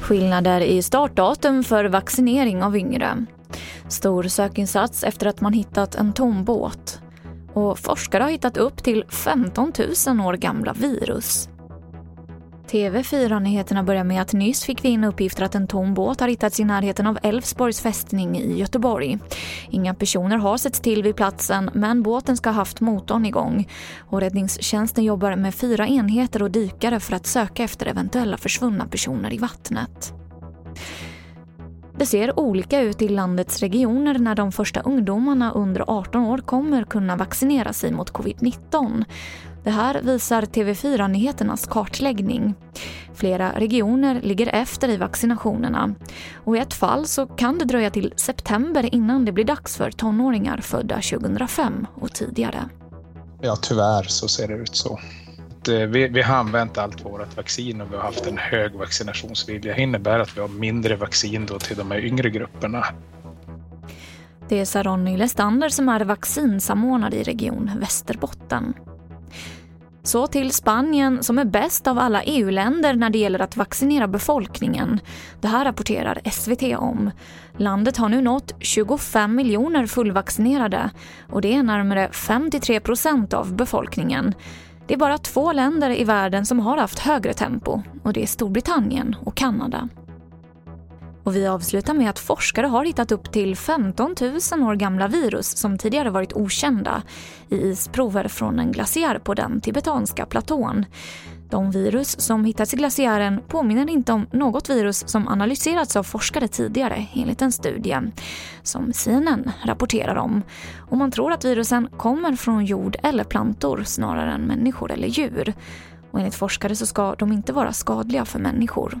Skillnader i startdatum för vaccinering av yngre. Stor sökinsats efter att man hittat en tom båt. Och forskare har hittat upp till 15 000 år gamla virus. TV4-nyheterna börjar med att nyss fick vi in uppgifter att en tom båt har hittats i närheten av Älvsborgs fästning i Göteborg. Inga personer har setts till vid platsen men båten ska ha haft motorn igång. Och räddningstjänsten jobbar med fyra enheter och dykare för att söka efter eventuella försvunna personer i vattnet. Det ser olika ut i landets regioner när de första ungdomarna under 18 år kommer kunna vaccinera sig mot covid-19. Det här visar TV4-nyheternas kartläggning. Flera regioner ligger efter i vaccinationerna. Och I ett fall så kan det dröja till september innan det blir dags för tonåringar födda 2005 och tidigare. Ja, tyvärr så ser det ut så. Vi, vi har använt allt vårt vaccin och vi har haft en hög vaccinationsvilja. Det innebär att vi har mindre vaccin då till de här yngre grupperna. Det sa Ronny Lestander som är vaccinsamordnare i Region Västerbotten. Så till Spanien som är bäst av alla EU-länder när det gäller att vaccinera befolkningen. Det här rapporterar SVT om. Landet har nu nått 25 miljoner fullvaccinerade och det är närmare 53 procent av befolkningen. Det är bara två länder i världen som har haft högre tempo och det är Storbritannien och Kanada. Och vi avslutar med att forskare har hittat upp till 15 000 år gamla virus som tidigare varit okända i isprover från en glaciär på den tibetanska platån. De virus som hittats i glaciären påminner inte om något virus som analyserats av forskare tidigare enligt en studie som CNN rapporterar om. Och man tror att virusen kommer från jord eller plantor snarare än människor eller djur. Och enligt forskare så ska de inte vara skadliga för människor.